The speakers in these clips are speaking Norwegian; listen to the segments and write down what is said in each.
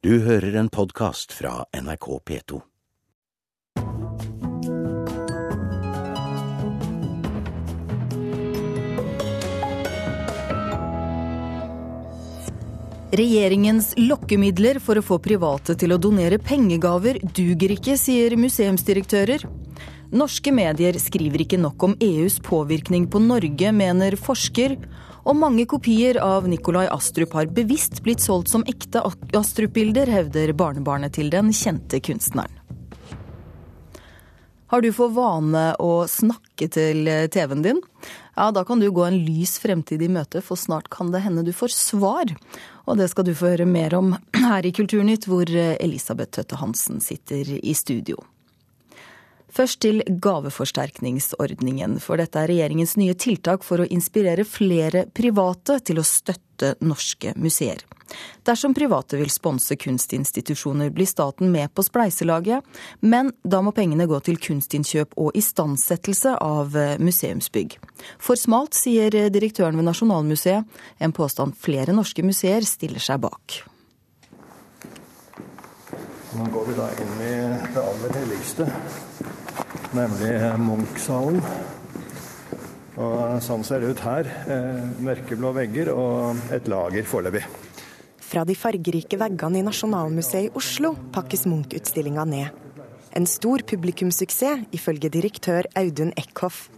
Du hører en podkast fra NRK P2. Regjeringens lokkemidler for å få private til å donere pengegaver duger ikke, sier museumsdirektører. Norske medier skriver ikke nok om EUs påvirkning på Norge, mener forsker. Og mange kopier av Nikolai Astrup har bevisst blitt solgt som ekte Astrup-bilder, hevder barnebarnet til den kjente kunstneren. Har du for vane å snakke til TV-en din? Ja, da kan du gå en lys fremtid i møte, for snart kan det hende du får svar. Og det skal du få høre mer om her i Kulturnytt, hvor Elisabeth Tøtte Hansen sitter i studio. Først til gaveforsterkningsordningen, for dette er regjeringens nye tiltak for å inspirere flere private til å støtte norske museer. Dersom private vil sponse kunstinstitusjoner, blir staten med på spleiselaget, men da må pengene gå til kunstinnkjøp og istandsettelse av museumsbygg. For smalt, sier direktøren ved Nasjonalmuseet, en påstand flere norske museer stiller seg bak. Nå går vi da inn i det aller helligste, nemlig Munch-salen. Og sånn ser det ut her. Mørkeblå vegger og et lager foreløpig. Fra de fargerike veggene i Nasjonalmuseet i Oslo pakkes Munch-utstillinga ned. En stor publikumssuksess, ifølge direktør Audun Eckhoff,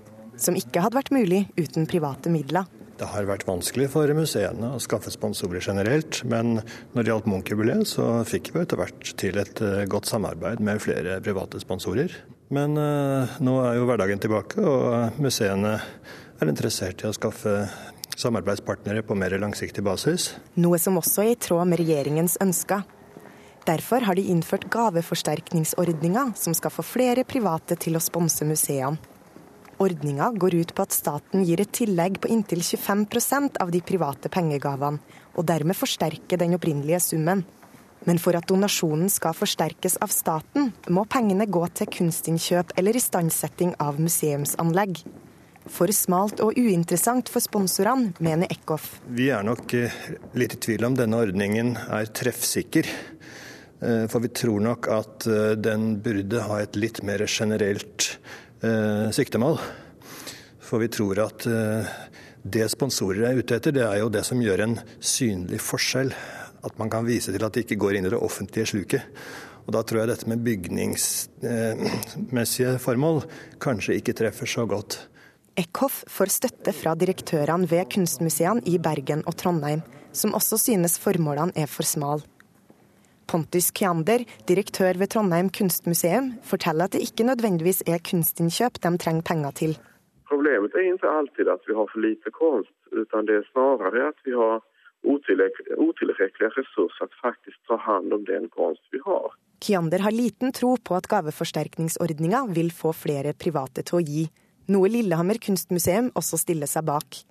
som ikke hadde vært mulig uten private midler. Det har vært vanskelig for museene å skaffe sponsorer generelt, men når det gjaldt Munch-jubileet, så fikk vi etter hvert til et godt samarbeid med flere private sponsorer. Men uh, nå er jo hverdagen tilbake, og museene er interessert i å skaffe samarbeidspartnere på mer langsiktig basis. Noe som også er i tråd med regjeringens ønsker. Derfor har de innført gaveforsterkningsordninga, som skal få flere private til å sponse museene. Ordninga går ut på at staten gir et tillegg på inntil 25% av de private pengegavene, og dermed forsterker den opprinnelige summen. Men for at donasjonen skal forsterkes av staten, må pengene gå til kunstinnkjøp eller istandsetting av museumsanlegg. For smalt og uinteressant for sponsorene, mener Eckhoff. Vi er nok litt i tvil om denne ordningen er treffsikker. For vi tror nok at den burde ha et litt mer generelt siktemål. For vi tror at det sponsorer er ute etter, det er jo det som gjør en synlig forskjell. At man kan vise til at det ikke går inn i det offentlige sluket. Og Da tror jeg dette med bygningsmessige formål kanskje ikke treffer så godt. Eckhoff får støtte fra direktørene ved kunstmuseene i Bergen og Trondheim, som også synes formålene er for smale. Pontus Kjander, direktør ved Trondheim kunstmuseum, forteller at det ikke nødvendigvis er kunstinnkjøp de trenger penger til. Problemet er ikke alltid at vi har for lite kunst, men det er snarere at vi har utilstrekkelige ressurser til faktisk ta hand om den kunst vi har. Kjander har liten tro på at gaveforsterkningsordninga vil få flere private til å gi, noe Lillehammer kunstmuseum også stiller seg bak.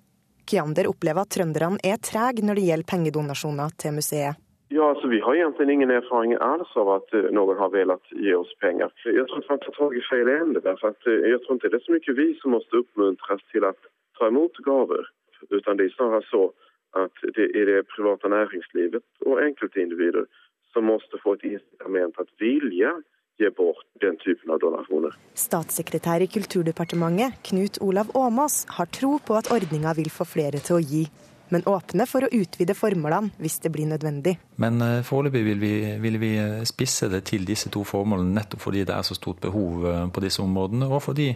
Kjander opplever at trønderne er trege når det gjelder pengedonasjoner til museet. Ja, altså Vi har egentlig ingen erfaring alls av at noen har villet gi oss penger. Jeg tror man tar tak i feil ende. For jeg tror ikke det er så mye vi som må oppmuntres til å ta imot gaver. Utan det er snarere så at det er det private næringslivet og enkeltindivider som måtte få et incitament at vilje gi bort den typen av donasjoner. Statssekretær i Kulturdepartementet, Knut Olav Åmås, har tro på at ordninga vil få flere til å gi men åpne for å utvide formålene hvis det blir nødvendig. Men foreløpig vil vi, vil vi spisse det til disse to formålene, nettopp fordi det er så stort behov på disse områdene, og fordi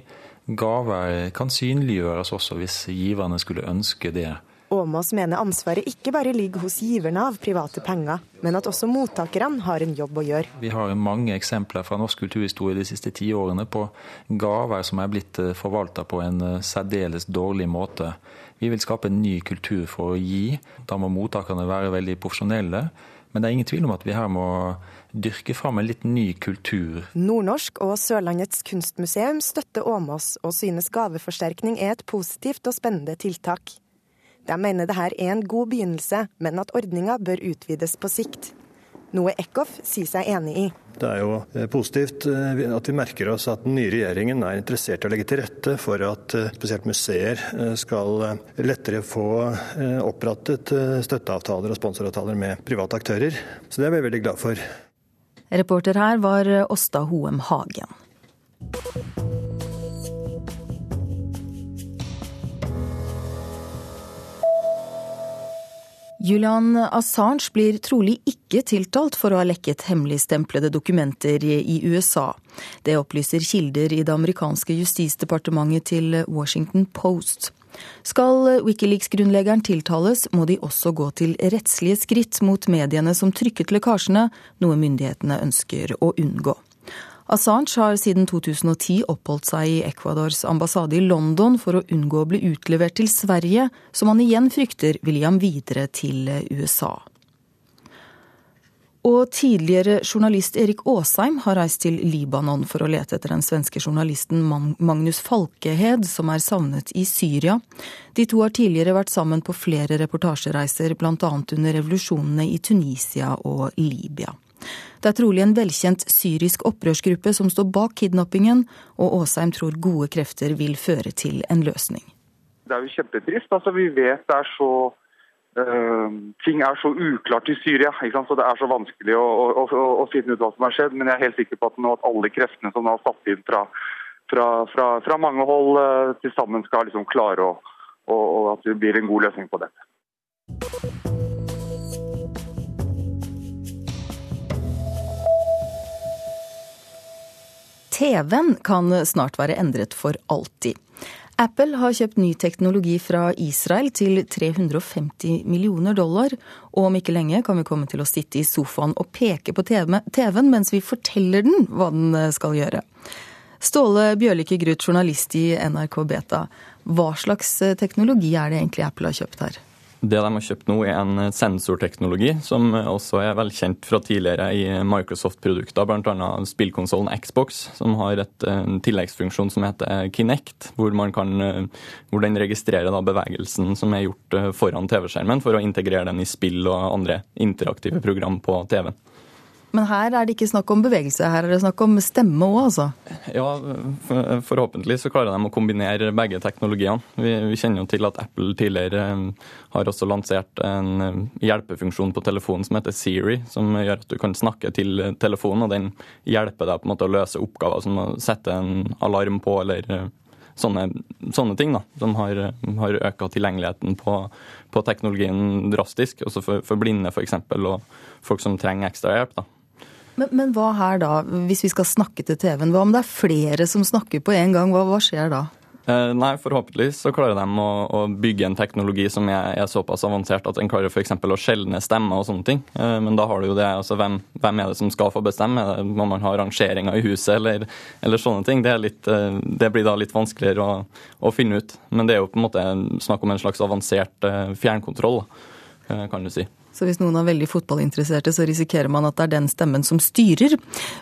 gaver kan synliggjøres også hvis giverne skulle ønske det. Åmås mener ansvaret ikke bare ligger hos giverne av private penger, men at også mottakerne har en jobb å gjøre. Vi har mange eksempler fra norsk kulturhistorie de siste tiårene på gaver som er blitt forvalta på en særdeles dårlig måte. Vi vil skape en ny kultur for å gi. Da må mottakerne være veldig profesjonelle. Men det er ingen tvil om at vi her må dyrke fram en litt ny kultur. Nordnorsk og Sørlandets kunstmuseum støtter Åmås, og synes gaveforsterkning er et positivt og spennende tiltak. De mener dette er en god begynnelse, men at ordninga bør utvides på sikt. noe Eckhoff sier seg enig i. Det er jo eh, positivt eh, at vi merker oss at den nye regjeringen er interessert i å legge til rette for at eh, spesielt museer skal lettere få opprettet støtteavtaler og sponsoravtaler med private aktører. Så det er vi veldig glad for. Reporter her var Åsta Hoem Hagen. Julian Assange blir trolig ikke tiltalt for å ha lekket hemmeligstemplede dokumenter i USA. Det opplyser kilder i det amerikanske justisdepartementet til Washington Post. Skal Wikileaks-grunnleggeren tiltales, må de også gå til rettslige skritt mot mediene som trykket lekkasjene, noe myndighetene ønsker å unngå. Assange har siden 2010 oppholdt seg i Ecuadors ambassade i London for å unngå å bli utlevert til Sverige, som han igjen frykter vil gi ham videre til USA. Og tidligere journalist Erik Aasheim har reist til Libanon for å lete etter den svenske journalisten Magnus Falkehed, som er savnet i Syria. De to har tidligere vært sammen på flere reportasjereiser, bl.a. under revolusjonene i Tunisia og Libya. Det er trolig en velkjent syrisk opprørsgruppe som står bak kidnappingen, og Aasheim tror gode krefter vil føre til en løsning. Det er jo kjempetrist. Altså, vi vet det er så uh, Ting er så uklart i Syria, så det er så vanskelig å, å, å, å, finne ut hva som har skjedd. Men jeg er helt sikker på at, nå, at alle kreftene som nå er satt inn fra, fra, fra, fra mange hold, uh, til sammen skal liksom klare å, og at det blir en god løsning på dette. TV-en kan snart være endret for alltid. Apple har kjøpt ny teknologi fra Israel til 350 millioner dollar, og om ikke lenge kan vi komme til å sitte i sofaen og peke på TV-en mens vi forteller den hva den skal gjøre. Ståle Bjørlikke Gruth, journalist i NRK Beta. Hva slags teknologi er det egentlig Apple har kjøpt her? Det de har kjøpt nå, er en sensorteknologi som også er velkjent fra tidligere i Microsoft-produkter, bl.a. spillkonsollen Xbox, som har et, en tilleggsfunksjon som heter Kinect, hvor, kan, hvor den registrerer bevegelsen som er gjort eh, foran TV-skjermen, for å integrere den i spill og andre interaktive program på TV-en. Men her er det ikke snakk om bevegelse, her er det snakk om stemme òg, altså? Ja, forhåpentlig så klarer de å kombinere begge teknologiene. Vi, vi, kjenner jo til at Apple tidligere eh, har også lansert en eh, hjelpefunksjon på telefonen som heter Siri, som gjør at du kan snakke til telefonen, og den hjelper deg på en måte å løse oppgaver som å sette en alarm på eller eh, sånne, sånne ting da, som har, har øka tilgjengeligheten på, på, teknologien drastisk. Også for, for blinde f.eks. og folk som trenger ekstra hjelp. da. Men, men, hva her da, hvis vi skal snakke til TV-en? Hva om det er flere som snakker på en gang? Hva, hva skjer da? Eh, nei, Forhåpentligvis så klarer de å, å, bygge en teknologi som er, er såpass avansert at den klarer f.eks. å skjelne stemmer og sånne ting. Eh, men da har du jo det, altså hvem, hvem, er det som skal få bestemme? Må man ha rangeringer i huset eller, eller sånne ting? Det, litt, eh, det, blir da litt vanskeligere å, å, finne ut. Men det er jo på en måte snakk om en slags avansert eh, fjernkontroll, kan du si. Så hvis noen er veldig fotballinteresserte, så risikerer man at det er den stemmen som styrer.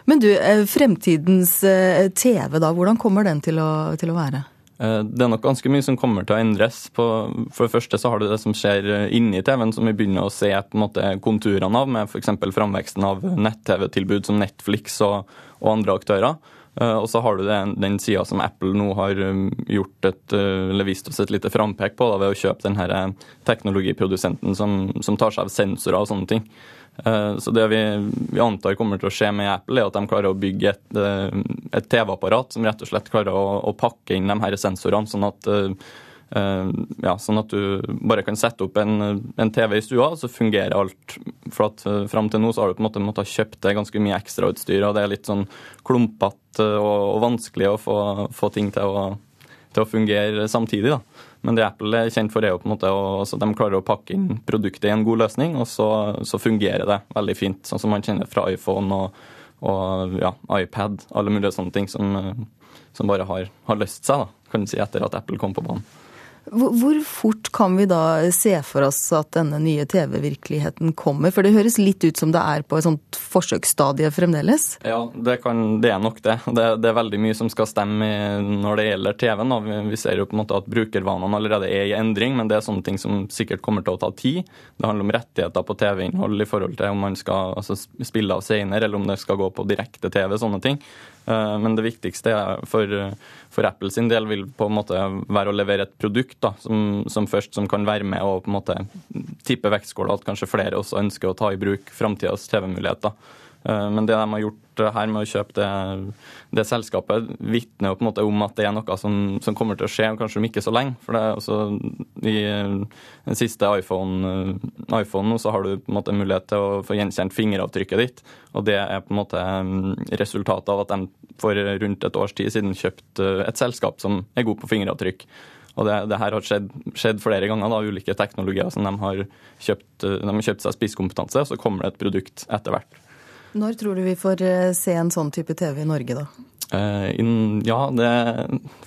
Men du, eh, fremtidens eh, TV, da, hvordan kommer den til å, til å være? Eh, det er nok ganske mye som kommer til å endres. På, for det første så har du det som skjer inni TV-en, som vi begynner å se på en måte konturene av, med f.eks. framveksten av nett-TV-tilbud som Netflix og, og andre aktører. Eh, og så har du den, den sida som Apple nå har um, gjort et, eh, eller vist oss et lite frampek på da, ved å kjøpe den her teknologiprodusenten som, som, tar seg av sensorer og sånne ting. Så det vi, vi, antar kommer til å skje med Apple, er at de klarer å bygge et, et TV-apparat som rett og slett klarer å, å, pakke inn de her sensorene, sånn at Eh, ja, sånn at du bare kan sette opp en, en TV i stua, så fungerer alt. For at uh, Fram til nå så har du på en måte måttet kjøpt deg ganske mye ekstrautstyr, og det er litt sånn klumpete og, og, vanskelig å få, få ting til å, til å, fungere samtidig. da. Men det Apple er kjent for, er jo på en måte altså de klarer å pakke inn produktet i en god løsning, og så, så fungerer det veldig fint. Sånn som man kjenner fra iPhone og, og ja, iPad, alle mulige sånne ting som, som bare har, har løst seg, da, kan du si, etter at Apple kom på banen. Hvor fort kan vi da se for oss at denne nye TV-virkeligheten kommer? For det høres litt ut som det er på et sånt forsøksstadie fremdeles? Ja, det, kan, det er nok det. det. det. er veldig mye som skal stemme når det gjelder TV-en. Vi, vi ser jo på en måte at brukervanene allerede er i endring, men det er sånne ting som sikkert kommer til å ta tid. Det handler om rettigheter på TV-innhold i forhold til om man skal altså, spille av senere, eller om det skal gå på direkte-TV, sånne ting. Eh, men det viktigste for, for, Apple sin del vil på en måte være å levere et produkt da, som, som, først som kan være med og på en måte tippe vektskåla, at kanskje flere også ønsker å ta i bruk framtidas TV-muligheter. Eh, men det de har gjort her med å kjøpe det, det selskapet, vitner jo på en måte om at det er noe som, som, kommer til å skje, kanskje om ikke så lenge. For det er også I den siste iPhone, iPhone så har du på en måte mulighet til å få gjenkjent fingeravtrykket ditt. Og det er på en måte resultatet av at de for rundt et års tid siden kjøpte et selskap som er god på fingeravtrykk. Og det, det, her har skjedd, skjedd, flere ganger, da, ulike teknologier som de har kjøpt, de har kjøpt seg spisskompetanse, og så kommer det et produkt etter hvert. Når tror du vi får eh, se en sånn type TV i Norge, da? In, ja, det,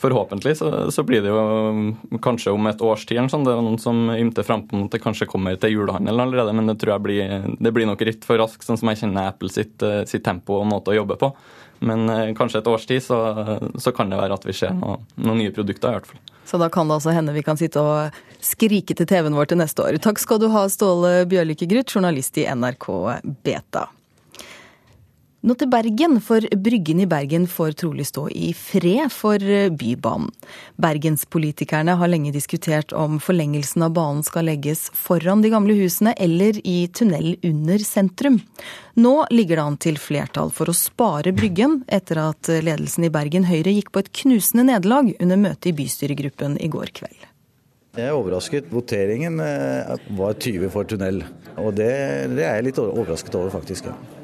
forhåpentlig så, så, blir det jo mm, kanskje om et års tid. Sånn. Det er noen som ymter fram på at det kanskje kommer til julehandelen allerede, men det tror jeg blir, det blir nok litt for raskt, sånn som jeg kjenner Apple sitt, eh, sitt tempo og måte å jobbe på. Men kanskje et års tid så, så, kan det være at vi ser noen, noen nye produkter, i hvert fall. Så da kan det altså hende vi kan sitte og skrike til TV-en vår til neste år. Takk skal du ha, Ståle Bjørlykke Gruth, journalist i NRK Beta. Nå til Bergen, for Bryggen i Bergen får trolig stå i fred for eh, Bybanen. Bergenspolitikerne har lenge diskutert om forlengelsen av banen skal legges foran de gamle husene eller i tunnel under sentrum. Nå ligger det an til flertall for å spare Bryggen, etter at ledelsen i Bergen Høyre gikk på et knusende nederlag under møtet i bystyregruppen i går kveld. Jeg er overrasket. Voteringen eh, var 20 for tunnel. Og det, det er jeg litt overrasket over, faktisk. ja.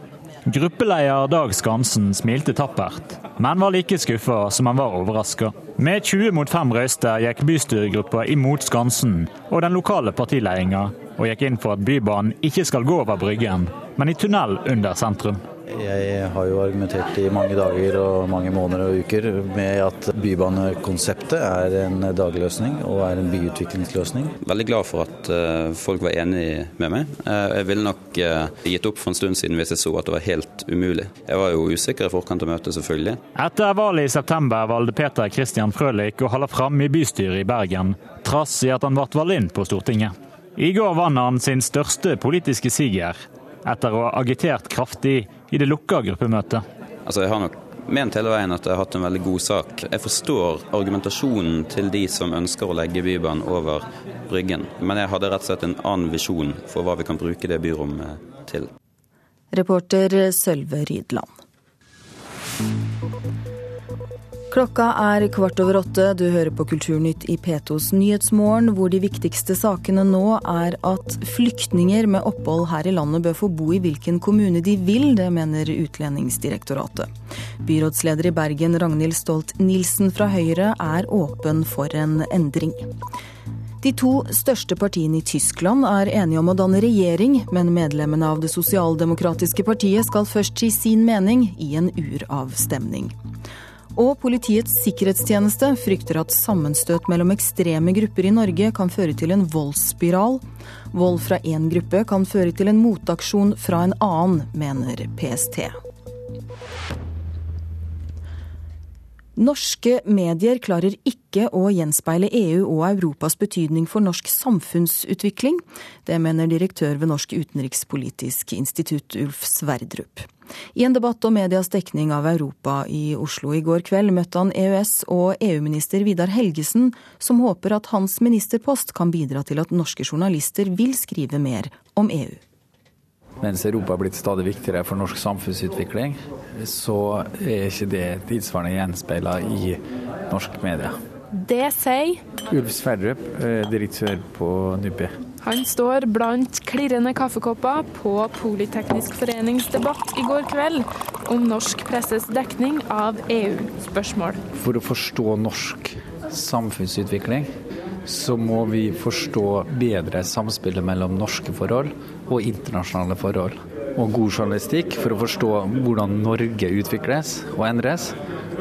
Gruppeleder Dag Skansen smilte tappert, men var like skuffa som han var overraska. Med 20 mot 5 røyster gikk bystyregruppa imot Skansen og den lokale partiledelsen, og gikk inn for at Bybanen ikke skal gå over Bryggen, men i tunnel under sentrum. Jeg har jo argumentert i mange dager og mange måneder og uker med at bybanekonseptet er en dagløsning og er en byutviklingsløsning. Veldig glad for at eh, folk var enig med meg. Eh, jeg ville nok eh, gitt opp for en stund siden hvis jeg så at det var helt umulig. Jeg var jo usikker i forkant av møtet, selvfølgelig. Etter valget i september valgte Peter Christian Frølich å holde fram i bystyret i Bergen, trass i at han ble valgt inn på Stortinget. I går vant han sin største politiske siger, etter å ha agitert kraftig i det lukka gruppemøtet. Altså, jeg har nok ment hele veien at jeg har hatt en veldig god sak. Jeg forstår argumentasjonen til de som ønsker å legge Bybanen over Bryggen, men jeg hadde rett og slett en annen visjon for hva vi kan bruke det byrommet til. Reporter Sølve Rydland. Klokka er kvart over åtte. Du hører på Kulturnytt i P2s Nyhetsmorgen, hvor de viktigste sakene nå er at flyktninger med opphold her i landet bør få bo i hvilken kommune de vil. Det mener Utlendingsdirektoratet. Byrådsleder i Bergen, Ragnhild Stolt-Nielsen fra Høyre, er åpen for en endring. De to største partiene i Tyskland er enige om å danne regjering, men medlemmene av det sosialdemokratiske partiet skal først si sin mening i en uravstemning. Og Politiets sikkerhetstjeneste frykter at sammenstøt mellom ekstreme grupper i Norge kan føre til en voldsspiral. Vold fra én gruppe kan føre til en motaksjon fra en annen, mener PST. Norske medier klarer ikke å gjenspeile EU og Europas betydning for norsk samfunnsutvikling. Det mener direktør ved Norsk utenrikspolitisk institutt, Ulf Sverdrup. I en debatt om medias dekning av Europa i Oslo i går kveld møtte han EØS- og EU-minister Vidar Helgesen, som håper at hans ministerpost kan bidra til at norske journalister vil skrive mer om EU. Mens Europa har blitt stadig viktigere for norsk samfunnsutvikling, så er ikke det tilsvarende gjenspeila i norsk media. Det sier Ulf Sverdrup, eh, direktør på NUPI. Han står blant klirrende kaffekopper på Politeknisk forenings debatt i går kveld om norsk presses dekning av EU-spørsmål. For å forstå norsk samfunnsutvikling, så må vi forstå bedre samspillet mellom norske forhold og internasjonale forhold. og god journalistikk for å forstå hvordan Norge utvikles og endres,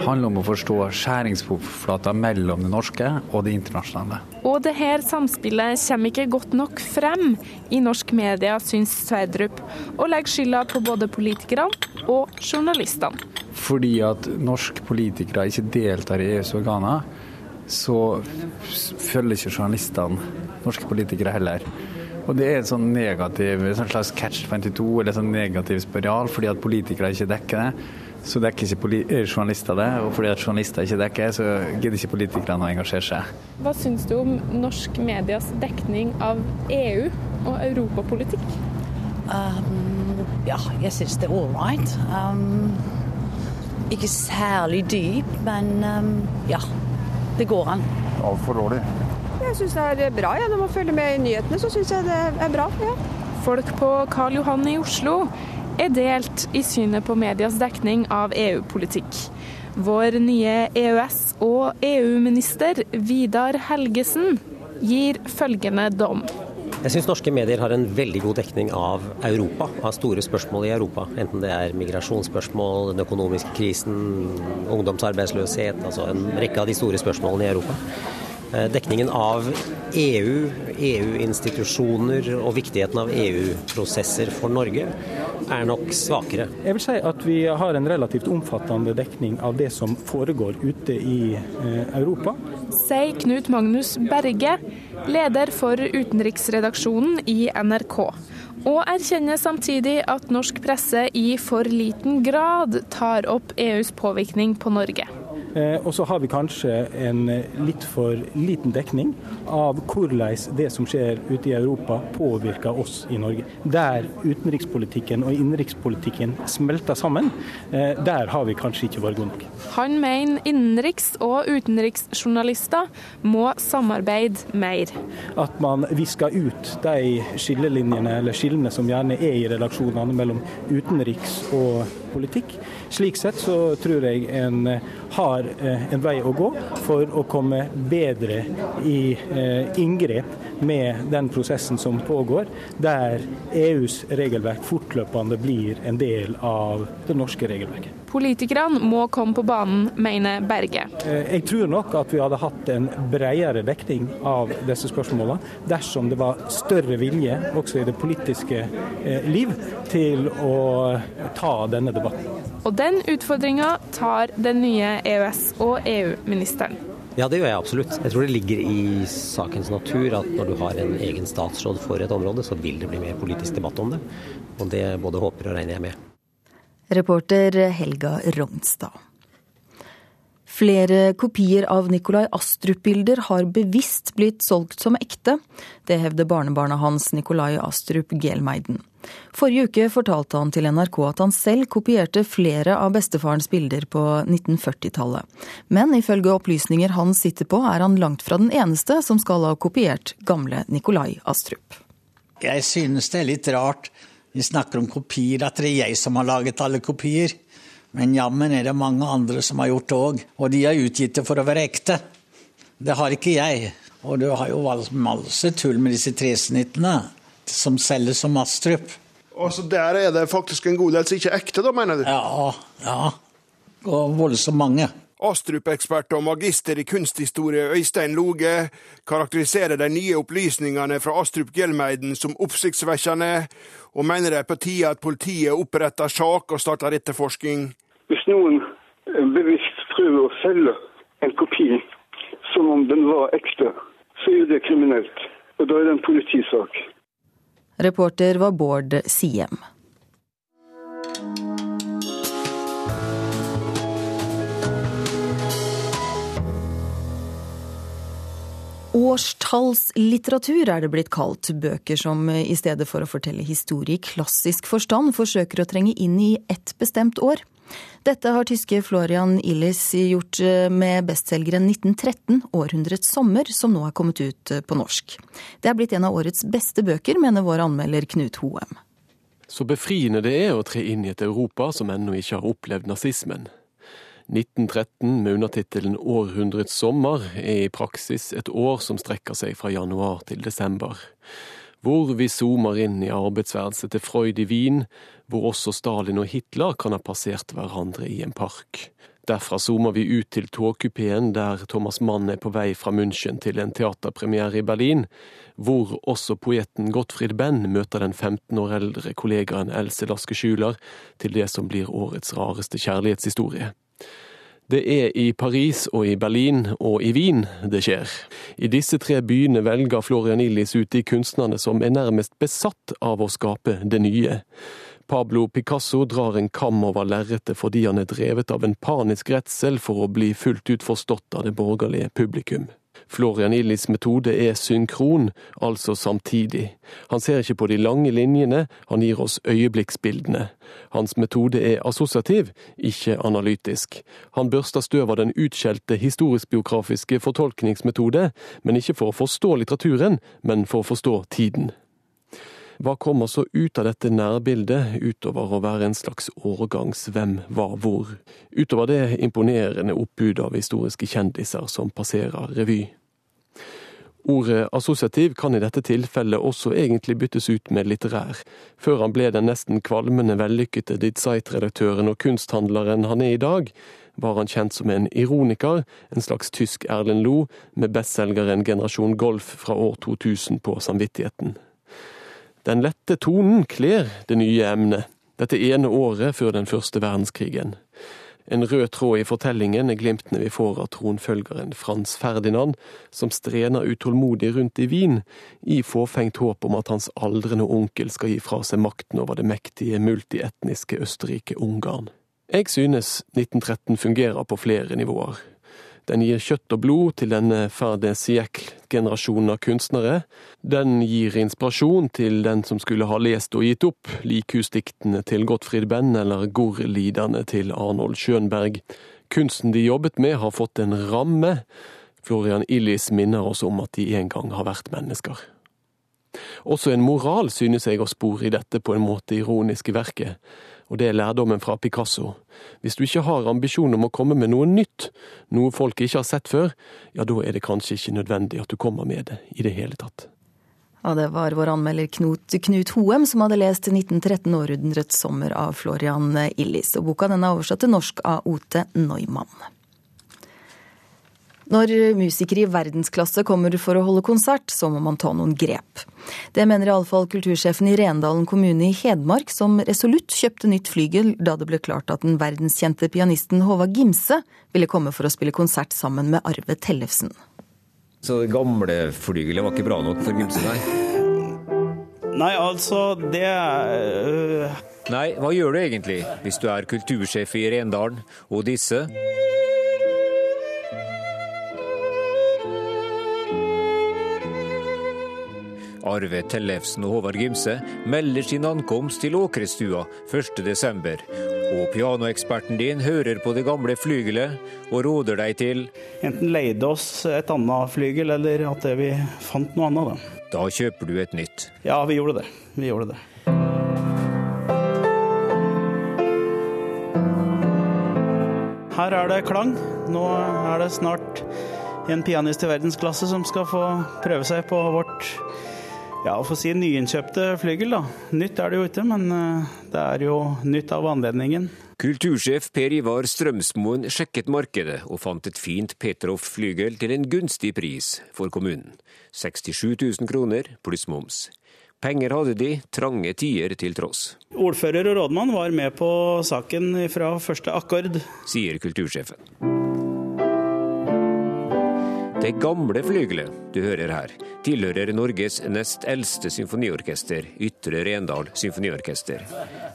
handler om å forstå skjæringsflata mellom det norske og det internasjonale. Og det her samspillet kommer ikke godt nok frem i norsk media, syns Sverdrup, og legger skylda på både politikerne og journalistene. Fordi at norske politikere ikke deltar i EUs organer, så følger ikke journalistene norske politikere heller. Og det er en sånn negativ, en slags catch 22, eller sånn negativ spiral, fordi at politikere ikke dekker det. Så dekker ikke eh, journalister det, og fordi at journalister ikke dekker, så gidder ikke politikerne å engasjere seg. Hva syns du om norsk medias dekning av EU og europapolitikk? Um, ja, jeg syns det er all right. Um, ikke særlig dyp, men um, ja, det går an. Altfor dårlig. Jeg syns det er bra. Ja. Når man følger med i nyhetene, så syns jeg det er bra. Ja. Folk på Karl Johan i Oslo er delt i synet på medias dekning av EU-politikk. Vår nye EØS- og EU-minister Vidar Helgesen gir følgende dom. Jeg syns norske medier har en veldig god dekning av Europa, av store spørsmål i Europa. Enten det er migrasjonsspørsmål, den økonomiske krisen, ungdomsarbeidsløshet, altså en rekke av de store spørsmålene i Europa. Eh, dekningen av EU, EU-institusjoner og viktigheten av EU-prosesser for Norge er nok svakere. Jeg vil si at vi har en relativt omfattende dekning av det som foregår ute i eh, Europa. Sier Knut Magnus Berge, leder for utenriksredaksjonen i NRK. Og erkjenner samtidig at norsk presse i for liten grad tar opp EUs påvirkning på Norge. Eh, og så har vi kanskje en eh, litt for liten dekning av hvordan det som skjer ute i Europa påvirker oss i Norge. Der utenrikspolitikken og innenrikspolitikken smelter sammen, eh, der har vi kanskje ikke vært gode nok. Han mener innenriks- og utenriksjournalister må samarbeide mer. At man visker ut de skillelinjene eller skillene som gjerne er i redaksjonene mellom utenriks og politikk. Slik sett så tror jeg en har eh, en vei å gå for å komme bedre i eh, inngrep med den prosessen som pågår, der EUs regelverk fortløpende blir en del av det norske regelverket. Politikerne må komme på banen, mener Berge. Eh, jeg tror nok at vi hadde hatt en bredere dekning av disse spørsmålene dersom det var større vilje også i det politiske liv til å ta denne debatten. Og den utfordringa tar den nye EØS- og EU-ministeren. Ja, det gjør jeg absolutt. Jeg tror det ligger i sakens natur at når du har en egen statsråd for et område, så vil det bli mer politisk debatt om det. Og det både håper og regner jeg med. Reporter Helga Rognstad. Flere kopier av Nikolai Astrup-bilder har bevisst blitt solgt som ekte. Det hevder barnebarnet hans Nikolai Astrup Gelmeiden. Forrige uke fortalte han til NRK at han selv kopierte flere av bestefarens bilder på 1940-tallet. Men ifølge opplysninger han sitter på, er han langt fra den eneste som skal ha kopiert gamle Nikolai Astrup. Jeg synes det er litt rart, vi snakker om kopier, at det er jeg som har laget alle kopier. Men jammen er det mange andre som har gjort det òg, og de har utgitt det for å være ekte. Det har ikke jeg. Og du har jo masse tull med disse tresnittene som selges som Astrup. Så Der er det faktisk en god del som ikke er ekte, da, mener du? Ja, ja. Og voldsomt mange. Astrup-ekspert og magister i kunsthistorie Øystein Loge karakteriserer de nye opplysningene fra Astrup Gjelmeiden som oppsiktsvekkende, og mener det er på tide at politiet oppretter sak og starter etterforskning. Hvis noen bevisst prøver å selge en kopi som om den var ekte, så er det kriminelt. Og da er det en politisak. Reporter var Bård Siem. Årstallslitteratur er det blitt kalt, bøker som i stedet for å fortelle historie i klassisk forstand, forsøker å trenge inn i ett bestemt år. Dette har tyske Florian Illis gjort eh, med bestselgeren 1913, 'Århundrets sommer', som nå er kommet ut eh, på norsk. Det er blitt en av årets beste bøker, mener vår anmelder Knut Hoem. Så befriende det er å tre inn i et Europa som ennå ikke har opplevd nazismen. 1913 med undertittelen 'Århundrets sommer' er i praksis et år som strekker seg fra januar til desember. hvor vi zoomer inn i arbeidsværelset til Freud i Wien, hvor også Stalin og Hitler kan ha passert hverandre i en park. Derfra zoomer vi ut til togkupeen der Thomas Mann er på vei fra München til en teaterpremiere i Berlin, hvor også poeten Gottfried Benn møter den 15 år eldre kollegaen Else Laske Schuler til det som blir årets rareste kjærlighetshistorie. Det er i Paris og i Berlin og i Wien det skjer. I disse tre byene velger Florian Illis ut de kunstnerne som er nærmest besatt av å skape det nye. Pablo Picasso drar en kam over lerretet fordi han er drevet av en panisk redsel for å bli fullt ut forstått av det borgerlige publikum. Florian Illis metode er synkron, altså samtidig. Han ser ikke på de lange linjene, han gir oss øyeblikksbildene. Hans metode er assosiativ, ikke analytisk. Han børster støv av den utskjelte historisk-biografiske fortolkningsmetode, men ikke for å forstå litteraturen, men for å forstå tiden. Hva kommer så ut av dette nærbildet, utover å være en slags årgangs hvem var hvor? Utover det imponerende oppbudet av historiske kjendiser som passerer revy. Ordet assosiativ kan i dette tilfellet også egentlig byttes ut med litterær. Før han ble den nesten kvalmende vellykkede Die Zeit-redaktøren og kunsthandleren han er i dag, var han kjent som en ironiker, en slags tysk Erlend Loe, med bestselgeren Generasjon Golf fra år 2000 på samvittigheten. Den lette tonen kler det nye emnet, dette ene året før den første verdenskrigen. En rød tråd i fortellingen er glimtene vi får av tronfølgeren Frans Ferdinand, som strener utålmodig rundt i Wien, i fåfengt håp om at hans aldrende onkel skal gi fra seg makten over det mektige multietniske Østerrike-Ungarn. Jeg synes 1913 fungerer på flere nivåer. Den gir kjøtt og blod til denne ferde siècle-generasjonen av kunstnere. Den gir inspirasjon til den som skulle ha lest og gitt opp likhusdiktene til Gottfried Benn eller Gorlidene til Arnold Schönberg. Kunsten de jobbet med, har fått en ramme. Florian Illis minner oss om at de en gang har vært mennesker. Også en moral synes jeg å spore i dette på en måte ironiske verket og det er lærdommen fra Picasso. Hvis du ikke har ambisjon om å komme med noe nytt, noe folk ikke har sett før, ja, da er det kanskje ikke nødvendig at du kommer med det i det hele tatt. Ja, det var vår anmelder Knut, Knut Hoem som hadde lest 1913 århundrets sommer av Florian Illis, og boka den er oversatt til norsk av Ote Neumann. Når musikere i verdensklasse kommer for å holde konsert, så må man ta noen grep. Det mener iallfall kultursjefen i Rendalen kommune i Hedmark, som resolutt kjøpte nytt flygel da det ble klart at den verdenskjente pianisten Håvard Gimse ville komme for å spille konsert sammen med Arve Tellefsen. Så det gamle flygelet var ikke bra nok for Gimse, nei? Nei, altså, det øh... Nei, hva gjør du egentlig hvis du er kultursjef i Rendalen, og disse Arve Tellefsen og Håvard Gimse melder sin ankomst til Åkrestua 1.12. Og pianoeksperten din hører på det gamle flygelet og råder deg til Enten leide oss et annet flygel, eller at vi fant noe annet, da. Da kjøper du et nytt? Ja, vi gjorde det. Vi gjorde det. Her er det klang. Nå er det snart en pianist i verdensklasse som skal få prøve seg på vårt ja, å få si nyinnkjøpte flygel, da. Nytt er det jo ikke, men eh, det er jo nytt av anledningen. Kultursjef Per Ivar Strømsmoen sjekket markedet og fant et fint Petroff-flygel til en gunstig pris for kommunen. 67 000 kroner pluss moms. Penger hadde de, trange tider til tross. Ordfører og rådmann var med på saken fra første akkord. Sier kultursjefen. Det gamle flygelet du hører her, tilhører Norges nest eldste symfoniorkester, Ytre Rendal Symfoniorkester.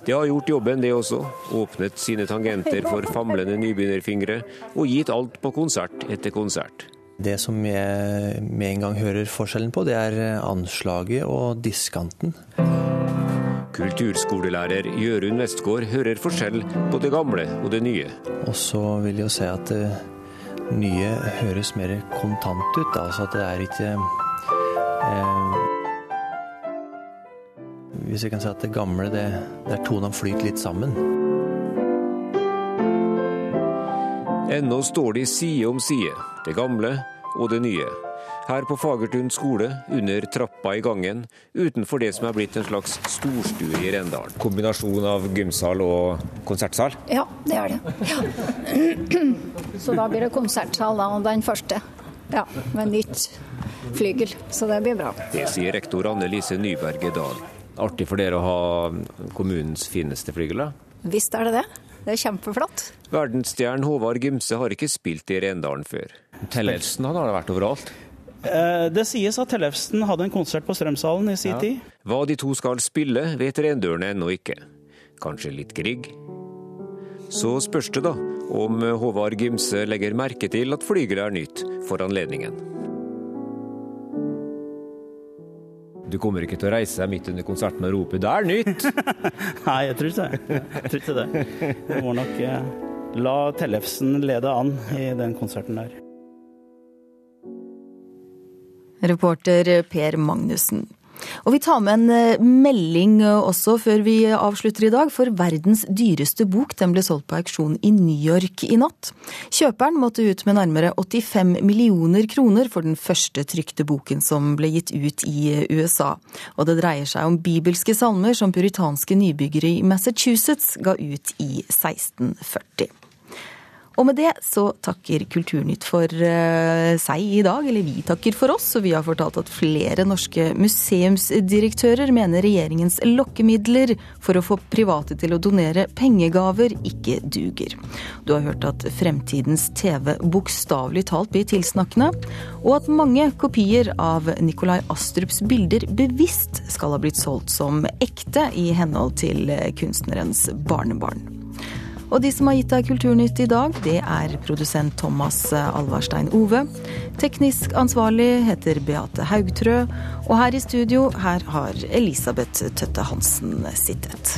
Det har gjort jobben, det også. Åpnet sine tangenter for famlende nybegynnerfingre, og gitt alt på konsert etter konsert. Det som jeg med en gang hører forskjellen på, det er anslaget og diskanten. Kulturskolelærer Jørund Westgård hører forskjell på det gamle og det nye. Og så vil jeg jo si at nye høres mer kontant ut. Altså at det er ikke eh, Hvis jeg kan si at det gamle, det, der tonene flyter litt sammen. Ennå står de side om side, det gamle og det nye. Her på Fagertun skole, under trappa i gangen, utenfor det som er blitt en slags storstue i Rendalen. Kombinasjon av gymsal og konsertsal? Ja, det er det. Ja. Så da blir det konsertsal, da, den første. Ja, med nytt flygel. Så det blir bra. Det sier rektor Anne Lise Nyberget Dahl. Artig for dere å ha kommunens fineste flygel, da? Visst er det det. Det er kjempeflott. Verdensstjernen Håvard Gimse har ikke spilt i Rendalen før. Tellefsen han har vært overalt. Eh, det sies at Tellefsen hadde en konsert på Strømsalen i sin ja. tid. Hva de to skal spille, vet rendørene ennå ikke. Kanskje litt Grieg? Så spørs det da om Håvard Gimse legger merke til at flygelet er nytt for anledningen. Du kommer ikke til å reise deg midt under konserten og rope 'det er nytt'? Nei, jeg tror ikke det. Jeg tror ikke det. Jeg må nok eh, la Tellefsen lede an i den konserten der. Reporter Per Magnussen. Og vi tar med en eh, melding eh, også før vi avslutter i dag, for verdens dyreste bok den ble solgt på auksjon i New York i natt. Kjøperen måtte ut med nærmere 85 millioner kroner for den første trykte boken som ble gitt ut i eh, USA. Og det dreier seg om bibelske salmer som puritanske nybyggere i Massachusetts ga ut i 1640. Og med det så takker Kulturnytt for uh, seg i dag, eller vi takker for oss. Og vi har fortalt at flere norske museumsdirektører mener regjeringens lokkemidler for å få private til å donere pengegaver ikke duger. Du har hørt at fremtidens TV bokstavelig talt blir tilsnakkende, og at mange kopier av Nikolai Astrups bilder bevisst skal ha blitt solgt som ekte i henhold til kunstnerens barnebarn. Og de som har gitt deg Kulturnytt i dag, det er produsent Thomas Alvarstein Ove. Teknisk ansvarlig heter Beate Haugtrø. Og her i studio, her har Elisabeth Tøtte Hansen sittet.